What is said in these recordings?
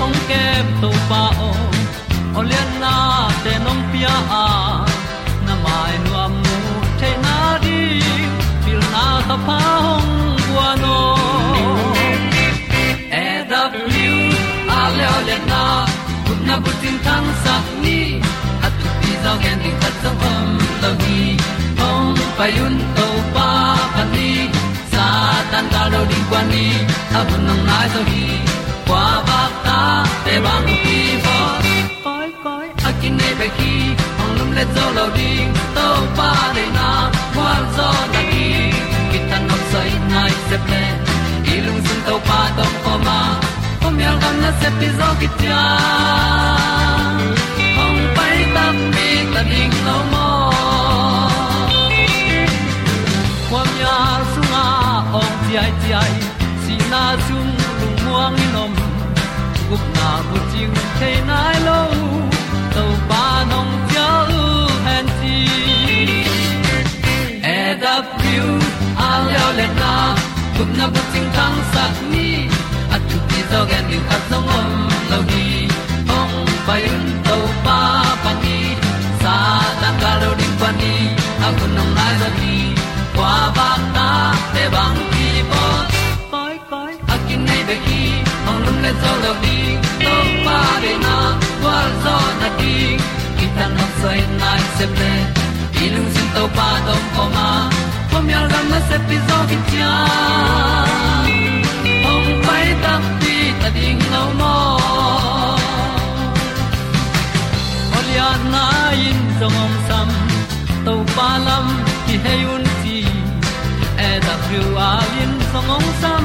hong kem to pa o olian na te nong pia a na mai nu amo te na di pil na ta pa hong bua no e da blue a le le na kun na bu tin tan sa ni. At tu pi zo gen di khat zo om lo gi hong pa yun to pa pa ni. Sa tan da lo di kwa ni a bu nang mai zo hi kwa te bang ki bo koi koi a kin nei pe ki ong lum le zo lo di to pa de na kwa zo na ki ki tan nok sai nai se ple i lung sun to pa tom ko ma. Kom yal gam na se pi zo ki tia ong pai ta mi ta ding lo mo kwa mya su nga ong ti ai ti ai. Si na zum lu muang ni nom gup na bu ting te nai lo to pa nong pia u han ti e da pru a leo le na gup na bu ting tang sat ni at tu ti zo gen ni at zo om lo gi ong pai un to pa pa ni sa tan ga lo ding pa ni a gun nong lai za ni qua ba ta te bang ki bo le zo lo di to pa de na kwa zo na ti ki ta no sai nai se ple i lung sin to pa to ko ma ko mi al gam na se pi zo ki tia ong pai ta ti ta ding lo mo Olia na in zo om sam to pa lam ki hay un ti e da thru a in song ong sam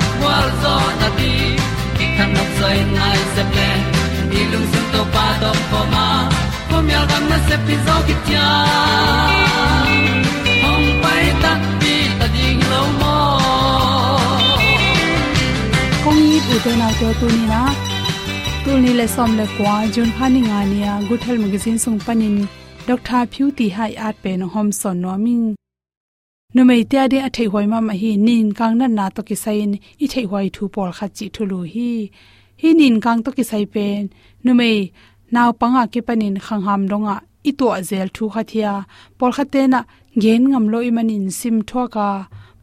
wa zo na di ki kan nok sai nai se ple ni lung sun to pa do po ma. Po mi al gam na se pi zo ki tia hong pai ta pi ta ding lo mo kong ni à. bu te na to tu ni na tu ni le som le kwa jun phani nga nia good health magazine sung panin doctor phu ti hai at pe no hom son no ming nu mei tia de athei hoi ma ma hi, nin kang na na to ki sain i thei hoi thu pol kha chi thu lu hi. Hi nin kang to ki sai pen nu mei naw panga ke panin khang ham donga i to zel thu kha thia pol kha te na gen ngam lo i manin sim thwa ka.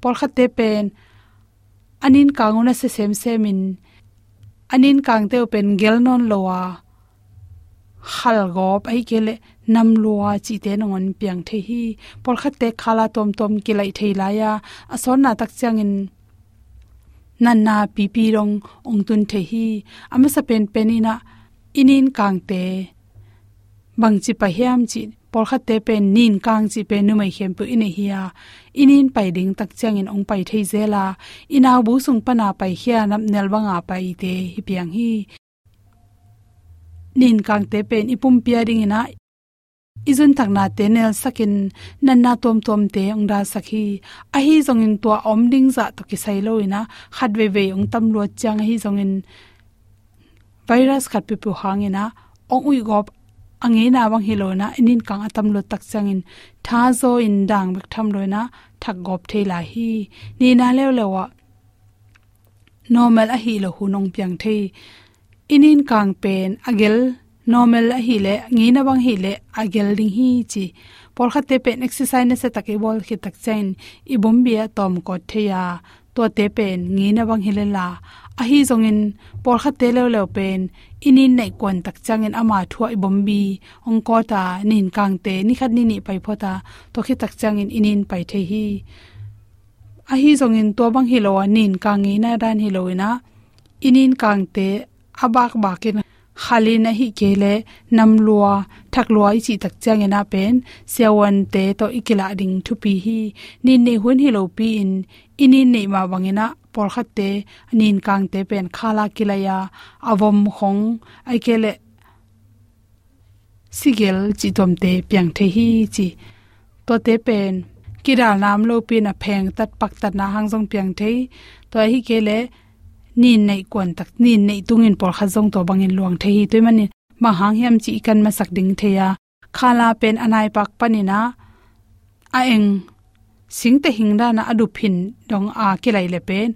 Pol kha te pen anin kanguna se sem semin anin kang te pen gel non lowa khal gop ai kele nam luwa chi te nongon piang the hi por khat te khala tom tom ki lai thei la ya ason na tak chang in nan na pi pi rong ong tun the hi ama sa pen penina inin kang te bang chi pa hiam chi por khat te pen nin kang chi pe nu mai hem pu ine hiya inin pai ding tak chang in ong pai thei zela ina bu sung pana pai hiya nam nel banga pai te hi piang hi nin kang te pen ipum pia ding ina izun takna tenel sakin nanna tom tom te ongda sakhi. A hi zongin to omding za to ki sailo ina. Khatwe we ong tam lo chang hi zongin virus khat pe pu hangina ong ui gop ange na wang hilona inin kang atam lo tak changin tha zo in dang bek tham loina thak gop thela hi. Ni na lew lewa normal a hi lo hunong piang thei inin kang pen agel normal a hi le ngi na bang hi le, agel ding hi chi. Por khate pen exercise na se taki bol khi tak chain. I bombia tom ko theya to te pen ngi na bang hi le la. A hi zongin por khate le le pen. Inin nei kon tak changin ama thua i bombi. Ong ko ta, nin kang te, ni khat ni ni pai phota to khi tak changin inin pai the hi. A hi zongin to bang hi lo nin kang ngi na dan hi lo ina. Inin kang te abak bakin khali na hi kele nam lua, thak lua chi tak chang ena pen sewan te to ikila ding thu pi hi. Ni ne hun hi lo pi in, ini ne ma wangena por khat te, nin kang te pen khala kilaya avom khong ai kele sigel chi tom te piang the hi chi. To te pen, kira nam lo pi na pheng tat pak tat na hang jong piang the to hi kele nin nei kon tak nin nei tungin por kha jong to bangin luang the hi toy mani ma hang hiam chi kan ma sak ding theya khala pen anai pak panina a eng. Sing te hing na adu phin dong a kilai le pen.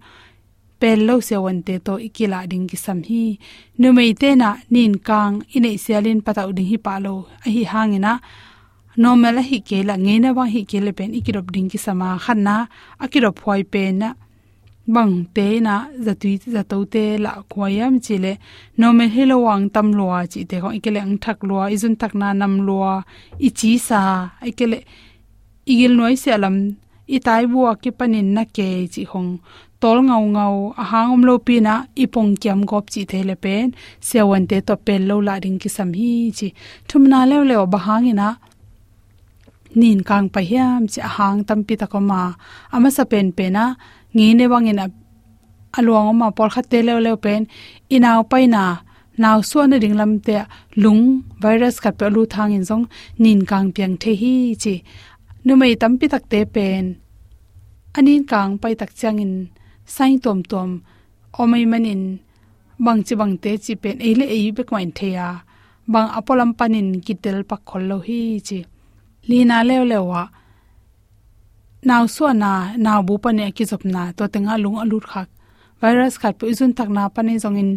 Pen lo se wan te to ikila ding ki sam hi. Nu mei te na nin kang inei sialin patau ding hi palo a hi hangina normal hi ke la nge na wa hi ke le pen ikirop ding ki sama khanna akirop hoi pen na bang te na zatui zato te la khoyam chile no me helo wang tam lua chi te ko ikele ang thak lua izun tak na nam lua, i chi sa ikele igil noi se alam i tai bu ki panin na ke chi hong, tol ngau ngau, a hangom lo pi na, i pong kyam gop chi the le pen se wan te to pen lo la ring ki sam hi chi, thum na le le ba hangina nin kang pa hiam chi hang tam pi ta ko ma ama sa pen pe na ngi ne wangin a aluang ma por kha te le le pen inaw pai na naw so na ding lam te lung virus khat pe lu thang in jong nin kang piang the hi chi. Nu mai tam pi tak te pen. Anin kang pai tak chang in sai tom tom o mai manin bang chi bang te chi pen e le e be kwain the ya. Bang apolam panin kitel pak khol lo hi chi. Lina le le नाउ naw ना नाउ naw bu pa ne ki zop na to tenga virus khat pu izun tak na pane zongin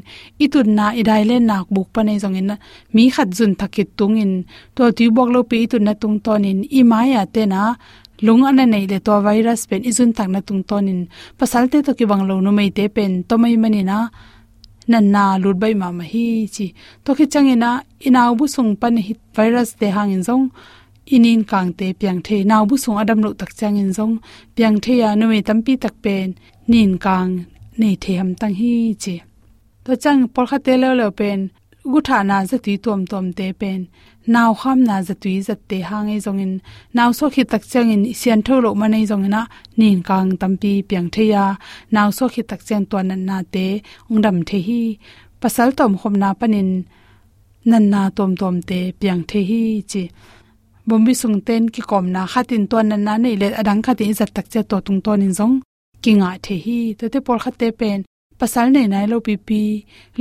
itun na idai le nak buk pane zongin, mi khat jun thakit tungin. To ti bok lo pe itun na tung tonin, i maya te na, lung ana nei le to virus pen izun tak na tung tonin. Pasal te to ki bang lo no mei te pen, to mai mani na na na lut bai ma ma hi chi. To ki changena inaw bu sung pan hit virus te hangin zong inin kangte piang the naw bu sung adam lo tak chang in zong. Piang the ya no me tampi tak pen. Nin kang nei the ham tang hi che. To chang por kha te lo lo pen. Gu tha na za ti tom tom te pen. Naw kham na za tu za te hang ei zong in. Naw so khi tak chang in sian tho lo ma nei zong na nin kang tampi piang the ya. Naw so khi tak chen to nan na te. Ung dam the hi. Pasal tom khom na panin nan na tom tom te piang the hi chi bombi sung ten ki kom na khatin to nan na nei le adang khatin zat tak che to tung ton in zong. Ki nga the hi to te por khate pen. Pasal nei nai lo pi pi.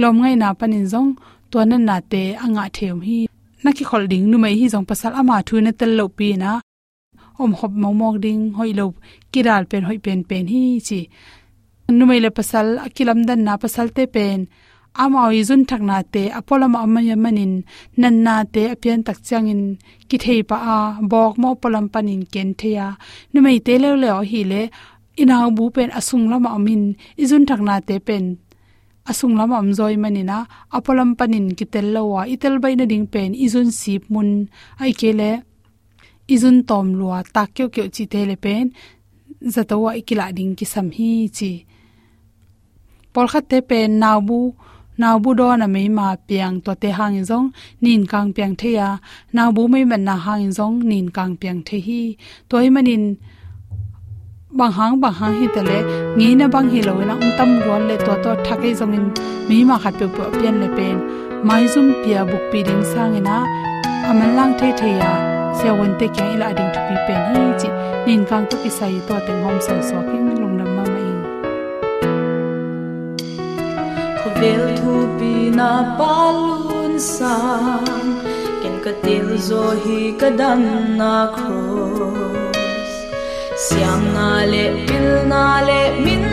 Lom ngai na panin zong. To nan na te anga them hi. Na ki khol ding nu mai hi zong. Pasal ama thu na tel lo pi na. Om hop mo mok ding, hoi lo kiral pen, hoi pen pen hi chi. Nu mai le pasal akilam dan na pasal te pen amawi zun thakna te apolama amaya manin nanna te apian tak changin ki thei pa a bok mo polam panin ken theya numei te le le hi le inaw bu pen asung lama amin izun thakna te pen. Asung lama am zoi manina apolam panin ki tel lawa itel bai na ding pen izun sip mun. Ai ke le izun tom lua tak kyo kyo chi te le pen zatawa ikila ding ki sam hi chi. Por te pen naw bu naw bu do na mei ma piang to te hang zong, nin kang piang the ya naw bu mei man na hang zong, nin kang piang the hi. Toy manin bang hang bang hang hi tale ngi na bang hi lo na ung tam rol le to to thakai zong in mi ma khat pe pian le pen, mai zum pia buk pi ding sang ina, aman lang the the ya sia won te kyang ila ding to pi pen hi chi, nin kang to pi sai to teng hom son so king vel thu pi na palun sang, ken ka til zo hi ka dan na cross siam na le, pil na le, min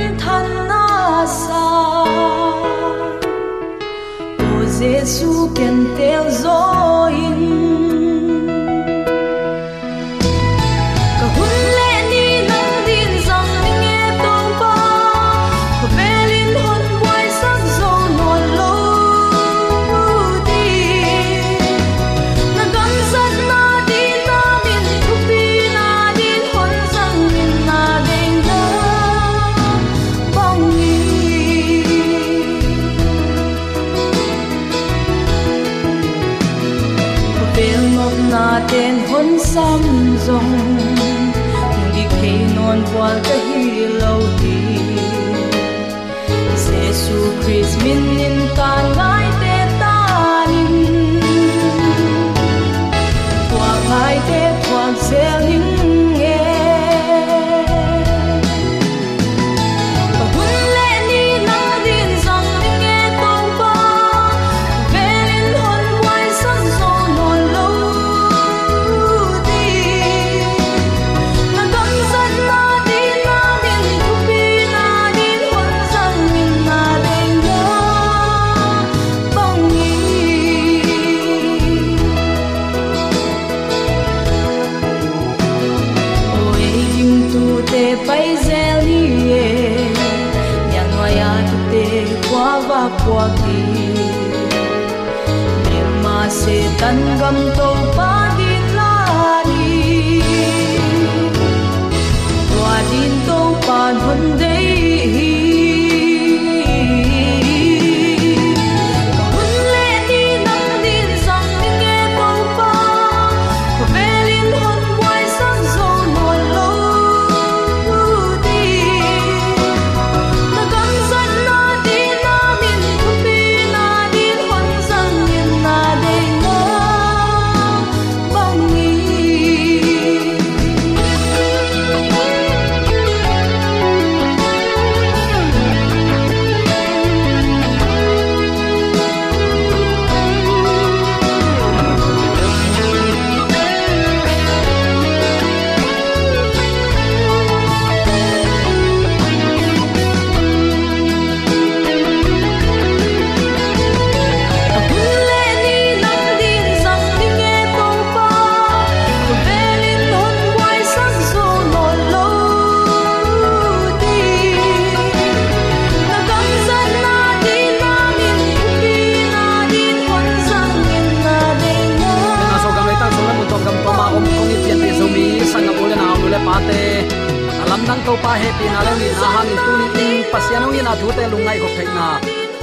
pa pi na lo na hang tu ni pasiano ni na thu te lungai ko thei na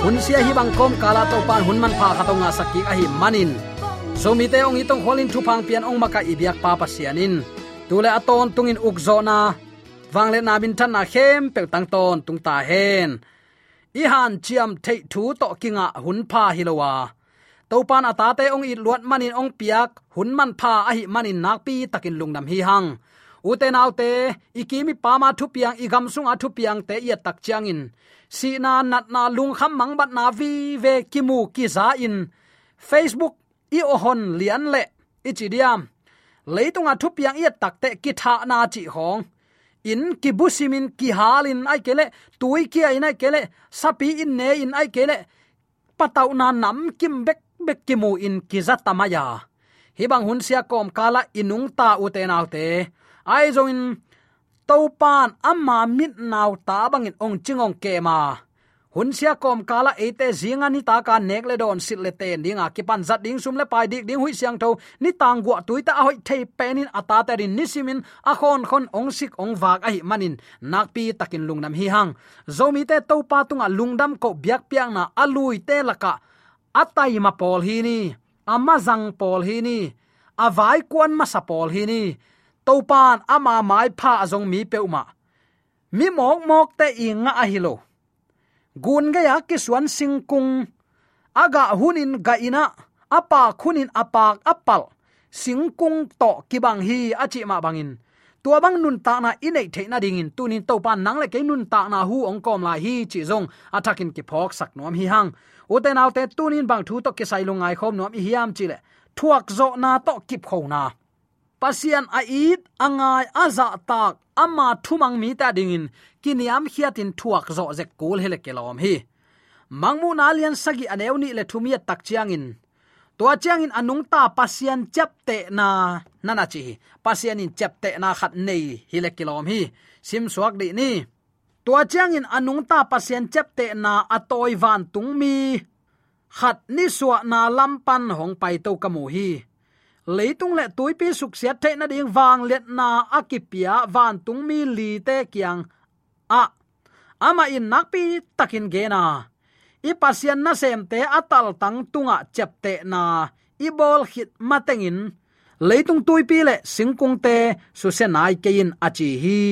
hun sia hi bang kom kala to pan hun man pha kha to nga sakki a hi manin. So mi te ong itong holin thu phang pian ong maka ibyak pa pasianin. Tule aton tungin ukzo na. Wangle na bin than na khem pe tang ton tung ta hen. I han chiam thei thu to kinga hun pha hilowa topan atate ong i luat manin ong piak hun man pha a hi manin nak pi takin lungnam hi hang uten autte, ikimi pama thu piang igam sung a thu piang te ya tak changin si na nat na lung kham mang bat na vi ve kimu ki za in. Facebook, i ohon lian le ichidiam leitunga thu piang ya tak te ki tha na chi hong. In kibusimin ki halin ai kele, tui ki ai na kele, sapi in ne in ai kele. Patau na nam kim bek bek kimu in kizatamaya hibang hun sia kom kala inung ta ute naute ai zong in pan amma mit naw ta bangin ong chingong ke ma. Hun sia kom kala ate zinga ni ta ka nek le don sit le ten dinga. Ki pan zat ding sum le pai dik ding hui siang tho ni tang gwa tuita ta hoi thei penin ata ta rin nisimin a khon khon ong sik ong wak a hi manin nak pi takin lungnam hi hang. Zomi te to pa tunga lungdam ko biak piang na alui te laka atai ma pol hi ni. Ama zang pol hi ni. Avai kuan ma sa pol hi ni topan ama mai pha zong mi peuma mi mok mok te inga a hilo. Gun ga ya ki suan singkung aga hunin ga ina, apa khunin apak apal. Singkung to kibang hi achi ma bangin. Tua bang nun ta na inei the na ding in tunin to pan nang le ke nun ta na hu ong kom la hi chi zong. Atakin ki phok sak nom hi hang. Uten autte tunin bang thu to ke sai lungai khom nom hi hiam chi le. Thuak zo na to kip kho na pasian a it angai, aza, tak ama thumang, mi, ta, dingin, kiniam, hiatin, thuak, zo ze kul hele kelom hi mangmu nalian sagi aneuni le thumia tak chiangin to chiang anung, ta, pasian chap te, na nana chi pasian, in chap te, na, khat, nei hi kilom hi sim, suak, di, ni. To chiangin anung, ta, pasian chap te, na atoi van, tung, mi. Khat, ni suwa na lampan hong, pai to kamu hi leitung le tuipi suk xét the na ding wang let na akipia van tung mi li te kyang a à, ama in nakpi takin ge na i pasian na sem te atal tang tunga chep te na i bol hit matengin leitung tuipi le singkung te su se nai kein achi hi.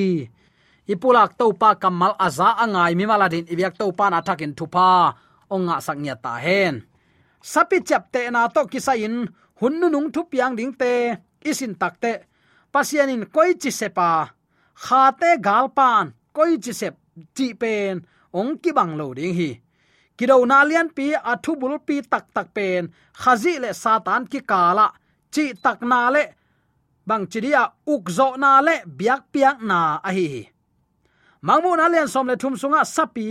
Ipulak to pa kamal aza angai mi maladin ibyak to pa na thakin thupa onga saknya ta hen. Sapi chap te na to kisain hunnu nung thu piang ding te, isin takte pasianin koi chi sepa. Khate galpan koi chi sep ti pen, ong ki bang lo ding hi. Kido na lian pi athu bul pi tak tak pen. Khazi le satan ki kala chi tak na le. Bang chiria ukzo na le, biak piak na a hi mangmu na lian som le thum sunga sapi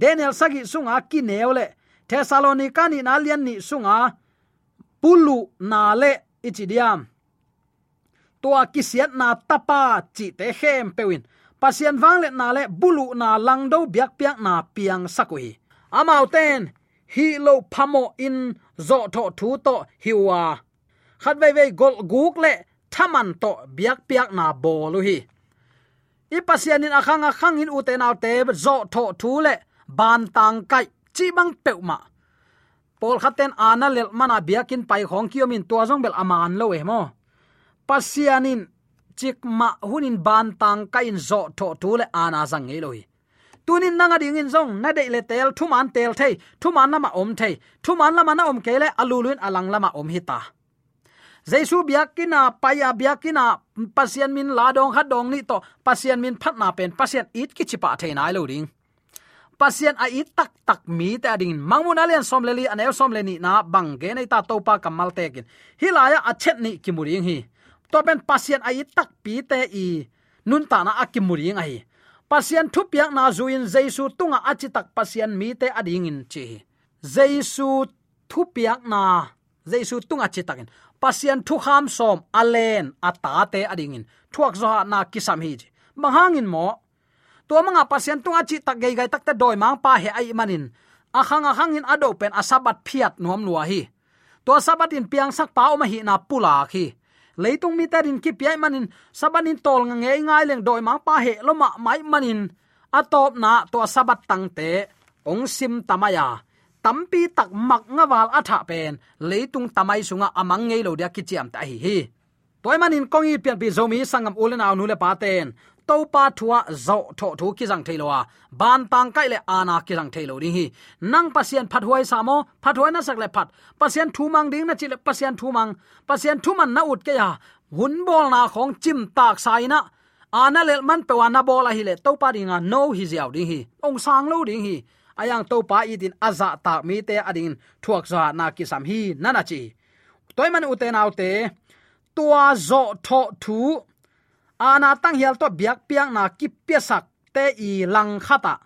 daniel sagi sunga ki neu le. Thessalonica ni na lian ni sunga pulu na le ichidiam tua kisiat na tapa chi te hem pewin. Pasian wang le na le bulu na lang do biak piak na piang sakui. Amauten hi lo phamo in zo tho thu to hiwa. Khat vei vei gol guk le thaman to biak piak na bolu hi. I pasian in akhang akhang in uten autte zo tho thu le ban tang kai chi bang peuma ma pol khaten ana lel mana biakin pai khong kiomin tua jong bel aman lo e mo pasianin chik ma hunin ban tang kain zo tho tu le ana zang eloi tunin nanga ding in zong na dei le tel thu man tel thei, thu man lama om thei, thu man lama na om kele aluluin alang lama om hita jaisu biakina paya biakina pasian min ladong khadong ni to, pasian min phatna pen, pasian it ki chipa thei nai lo ding pasien ai tak tak mi te ading. Mangmun alian som leli an el som leni na, bang ge nei ta topa kamal tekin hilaya achet ni kimuring hi. To ben pasien ai tak pi te i nun ta na akimuring ai pasien thu piak na zuin jaisu tunga achi tak pasien mi te ading in chi jaisu thu piak na, jaisu tunga chi takin pasien thu kham som alen ata te ading in. Thuak zo na kisam hi mahangin mo tua manga pasien tunga chi tak gei gai tak ta doi mang pa he ai manin. Akhang akhang in ado pen asabat phiat nuam nuwa hi. To sabat in piang sak pa o ma hi na pula khi. Leitung mi tarin ki piai manin sabanin tol nga nge ngai leng doi mang pa he lo ma mai manin. Atop na to sabat tang te, ong sim tamaya. Tampi tak mak nga wal atha pen, leitung tamai sunga amang ngei lo dia ki chiam ta hi hi. Toy manin kongi pian bi zomi sangam ulen aw nu le paten to pa thua zo tho thu ki jang thailowa ban tang kai le ana ki jang thailo ding hi nang pasien phat huai samo phat huai na sak le phat pasien thu mang ding na chi le pasien thu mang. Pasien thu man na ut ke ya hun bol na khong chim tak sai na ana le man pe wa na bol a hi le to pa dinga no hi ziaw ding hi. Ong sang lo ding hi. Ayang to pa idin aza ta mi te adin thuak za na ki sam hi. Nana chi toy man uten autte tua zo tho thu ana tang hial to biak piang na ki pesak te i lang khata.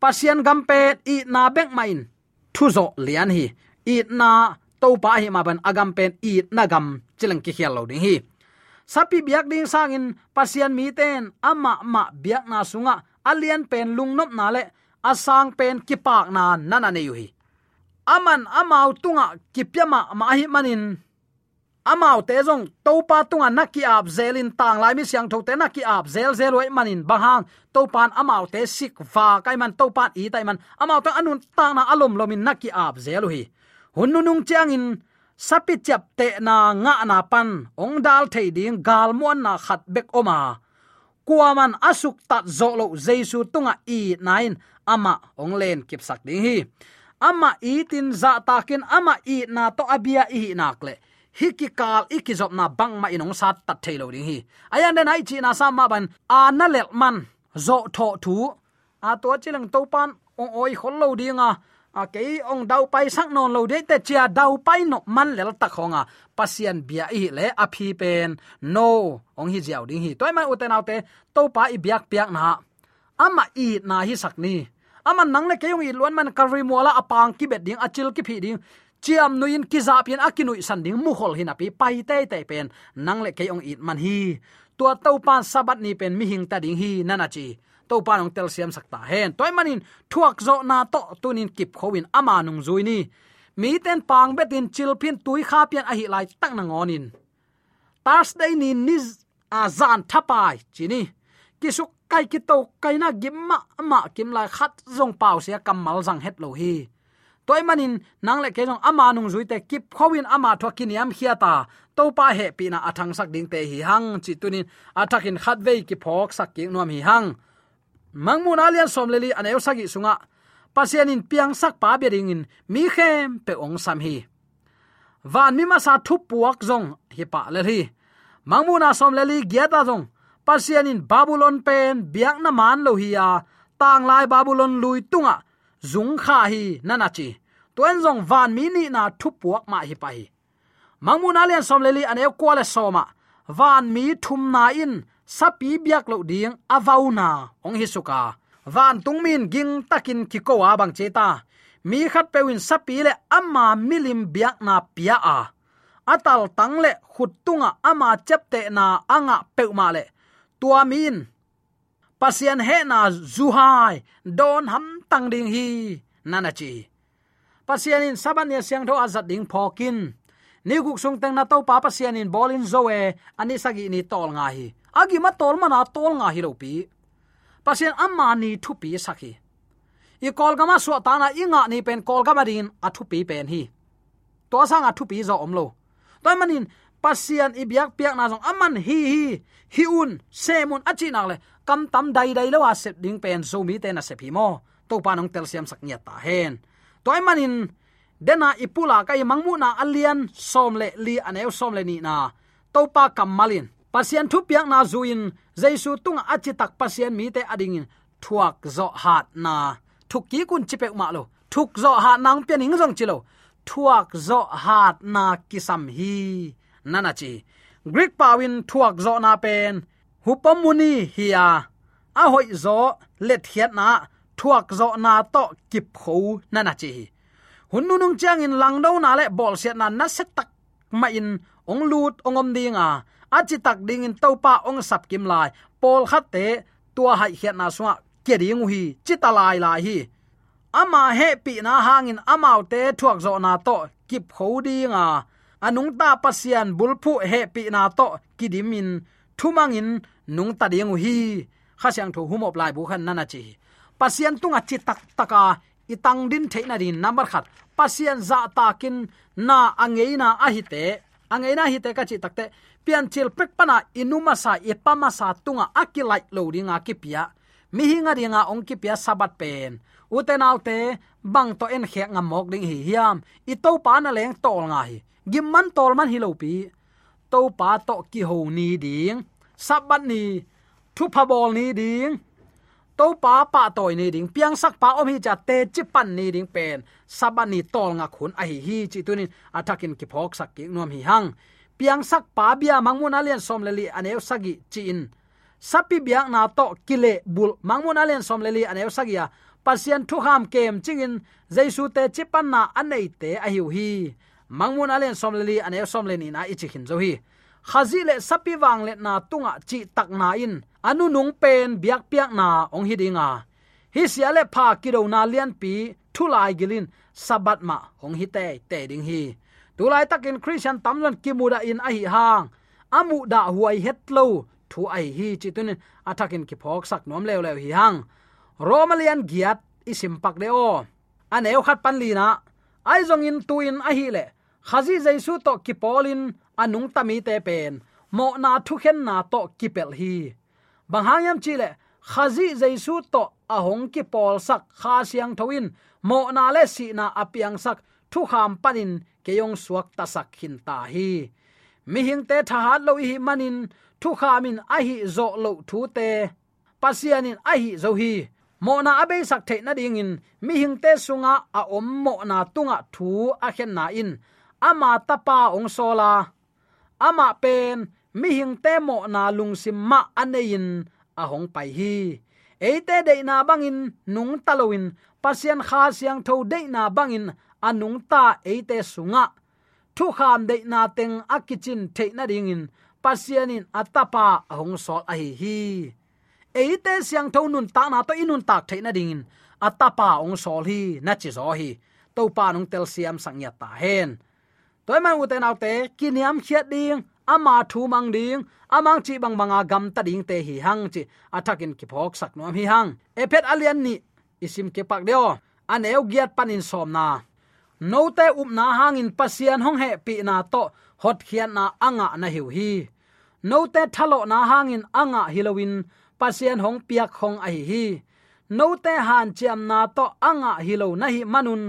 Pasian gampe i na bek main. Thu zo lian hi. I na to pa hi ma ban agam pen i na gam chilang ki hial lo ding hi. Sapi biak ding sangin pasian mi ten, ama ma biak na sunga, alian pen lungnop na le, asang pen kipak na nana ne yu hi. Aman amau tunga kipyama ma hi manin amau te jong topa tunga naki ap zelin tang lai mi siang thote naki ap zel zel wai manin bahang. Topan amau te sik va kai man topan i tai man. Amau to anun tang na alom lomin naki ap zelu hi hunnu nung chiang in sapi chap te na nga na pan. Ong dal thei ding gal mon na khat bek oma. Kuaman asuk tat zolo jesu tunga i nain. Ama ong len kip sak ding hi. Ama i tin za takin, ama i na to abia i nakle hi ki kal iki zop na bang ma inong sat tat thailo ding hi. Ayan den ai chi na sa ma ban a na man zo tho thu. A to chilang to pan ong oi khol lo dinga a. Ke ong dau pai sang non lo de te chia dau pai no man lel tak honga pasian bia i le a phi pen. No, ong hi jiao ding hi. Toy man uten autte to pa i biak piak na. Ama i na hi sak ni. Ama nang le ke yong i luan man kalri mola apang ki bet ding achil ki phi ding. Chiam nuin ki za pian akinui san ding mu hol hin api pai te te pen nang le ke ong it man hi tua to pan sabat ni pen mi hing ta ding hi nana chi to pa nong tel siam sakta hen toy manin thuak zo na to tunin kip khowin ama nung zui ni mi ten pang betin chil pin tui kha pian a hi lai tak na ngonin thursday ni niz a zan thapai chini kisuk kai ki to kai na gimma ama kim lai khat zong pau sia kamal jang het lo hi toy manin nang le ke jong ama nung zui te kip khowin ama thokin yam khiata. To pa he pi na athang sak ding te hi hang. Chi tunin athakin khat ve ki phok sak ki nuam hi hang. Mangmun alian som leli aneu sagi sunga. Pasian in piang sak pa bering in mi khem pe ong sam hi. Van mi ma sa thu puak jong hi pa le hi mangmuna som leli giata jong pasian in babylon pen biak na man lo hi ya. Tang lai babylon lui tunga zung kha hi nana chi. Tuen zong van mi ni na thu puak ma hi pa hi. Mangmun alian som leli aneu kwale soma van mi thum na in sapi biak lo ding avauna ong hi suka van tungmin ging takin ki ko wa bang cheta mi khat pewin sapi le amma milim biak na pia a. Atal tang le khut tunga ama chepte na anga peuma le tua min pasian he na zuhai don ham tang ding hi, nana chi. Pasian in saban ya siang tho azat ding phokin ni guk sung teng na to pa pasian in bolin zoe ani sagi ni tol nga hi. Agi ma tol mana tol nga hi lo pi. Pasien amma ni thu pi sakhi i kol gama su ta na inga ni pen kol gama din, a thu pi pen hi. To sang a thu pi zo om lo. Toy manin, pasian i biak piak na jong aman hi hi hi un semun achi nak le, kam tam dai dai lo a sep ding pen zo mi te na se phi mo to pa nong tel siam sak nya ta hen toy manin dena ipula kai mangmu na alian som le li aneu som le ni na. To pa kamalin pasien thu piak na zuin. Jaisu tung achi tak pasien mi te ading thuak zo hat na. Thuk ki kun chipe ma lo. Thuk zo ha nang pian ing jong chilo thuak zo hat na kisam hi. Nana chi greek pawin thuak zo na pen. Hupamuni hiya. A hoi zo let hiat na thuak zo na to kip kho na chi. Hun nu nung chang in lang do na le bol siat na na set tak ma in ong lut ongom dinga chi tak ding in topa ong sap kim lai. Pol khat te tua hai hiat na swa ke ding hi. Chita lai lai hi. Ama he pi na hangin amau te thuak zo na to kip kho dinga anung ta pasian bulphu he pi na to kidimin thumangin nung ta ding hi. Khasyang tho humop lai bu khan nana chi pasian tunga chi tak taka itang din theina din, number khat. Pasian za takin na angeina ahite angeina hite ka chi takte pian chil pek pana inuma sa ipama sa tunga akilai loading a kipia mi hinga ringa ong kipia sabat pen. Uten autte bang to en khek ngam mok ding hi hiam. I to pa na leng tol nga hi. Gim man tol man hi lo pi. To pa to ki ho ni ding. Sabat ni, thu pha bol ni ding to pa pa toy ni ding piang sak pa om hi cha te chi pan ni ding pen sabani tol nga khun a hi hi chi tunin atakin ki phok sak ki nom hi hang piang sak pa bia mangmun alian som leli aneu sagi chin sapi biak na to kile bul mangmun alian som leli aneu sagia pasian thu ham kem chingin jaisu te chipan na anei te a hiu hi mangmun alian som leli aneu som leni na ichi hin zo hi khazi le sapi wang le na tunga chi tak na in anu nung pen biak piak na ong hidinga hi sia le pha kido na lian pi thulai gilin sabat ma ong hi te te ding hi. Tulai takin christian tamlon kimura in a hi hang. Amu da huai hetlo thu ai hi chitun athakin ki phok sak nom lew lew hi hang. Romalian giat isim pak le o. Aneu khat pan li na. Ai zong in tuin a hi le. Khazi jaisu to ki polin anung tami te pen. Mo na thu khen na to kipel hi banghayam chile khazi jaisu to ahong ki pol sak, kha siang thoin, mo na le si na apiang sak, thu kham panin, keyong suak tasak hin ta hi. Mi hing te tha hat lo hi manin, thu khamin a hi zo lo thu te. Pasianin a hi zo hi. Mo na abe sak the na ding in mi hing te sunga a om mo na tunga thu a khen na in. Ama tapa ong sola ama pen mi hing te mo na lung sim ma anein a hong pai hi. Eite de na bangin nung taloin pasian kha siang tho de na bangin anung ta eite sunga. Thu kham de na teng akichin the na dingin pasianin atapa hong sol a hi hi. Eite siang tho nun ta na to inun tak the na dingin atapa ong sol hi na chi zo hi. To pa nong tel siam sang ya ta hen. Toy man u te nau te kiniam khiat ding ama thu mang ding, amang chi bang banga gam ta ding te hi hang chi. Athakin ki phok sak nom hi hang. Epet alian ni, isim ke pak deo. An eu giat panin som na. No te up na hangin pasian hong he pi na to, hot khian na anga na hiu hi. No te thalo na hangin anga hilowin pasian hong piak hong a hi hi. No te han chiam na to anga hilo na hi manun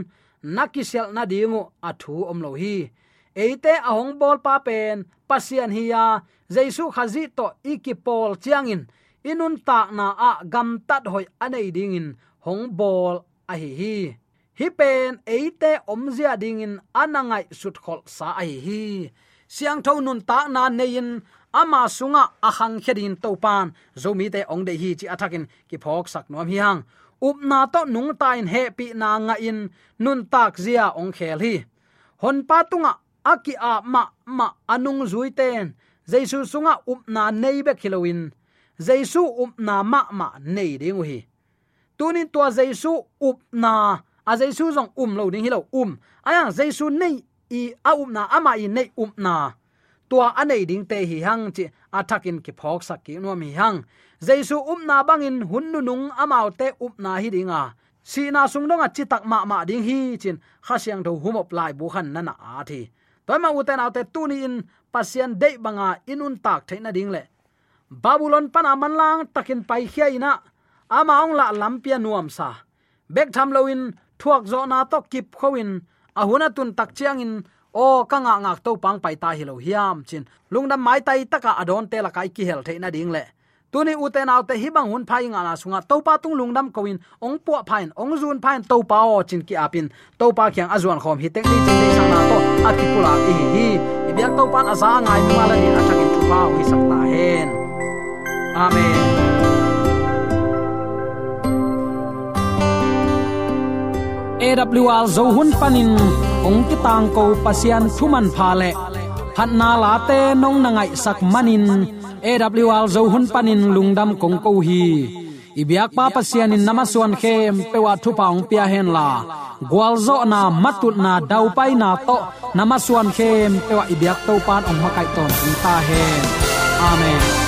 nakisel na dingu athu omlo hi eite ahong bol pa pen pasian hiya. Jaisu khazi to ikipol chiangin. Inun ta na a gam tat hoi anei dingin. Hong bol a hi. Hi hi pen eite omzia dingin anangai sut khol sa a hi. Hi siang tho nun ta na nein. Ama sunga ahang khedin topan zomi te ong de hi chi athakin. Ki phok sak nom hi hang up na to nung ta in he pi na nga in nun tak zia ong khel hi. Hon pa tunga aki a ma ma, anung zui ten. Jaisu sunga upna nei be khilowin jaisu upna ma ma, nei ding hi tunin tua jaisu upna a jaisu jong um lo ding hilo um. Aya, jaisu nei i, a upna ama i nei upna na. Tua anei ding te hi hang chi athakin ki phok sak ki no mi hang. Jaisu upna bangin hunnu nung amao te upna hi dinga sina sung dong a chi tak ma ma ding hi chin, kha siang tho humop lai bu khan na na a thi toy ma uten autte tuni in pasian de banga inun tak theina ding le. Babylon aman lang takin pai khia ina, ama ong la lampia nuam sa. Bek tham loin thuak zo na to kip khowin ahuna tun tak chiang in, o kanga ngak to pang pai ta hi lo hiam chin. Lungdam mai tai taka adon te la kai ki hel theina ding le tuni uten autte hi bang hun phai nga na sunga topa tung lungdam koin ong pu phain, ong zun phain topa o chin ki apin. Topa kyang azuan khom, hi tek ni chin te sang na to akipula hi hi. Ibyak topa asa ngai mi mala ni athakin thupa hi sakta hen. Amen. AWR zo hun panin ong ki tang ko pasian thuman pha le. Phat na la te nong na ngai sak manin AWR zo hun panin lungdam kong ko hi. Ibyak pa pasian in namaswan khem pewa thu paung pia hen la. Gwalzo na matut na dau pai na to namaswan khem pewa ibyak to pan ong makai ton ta hen. Amen.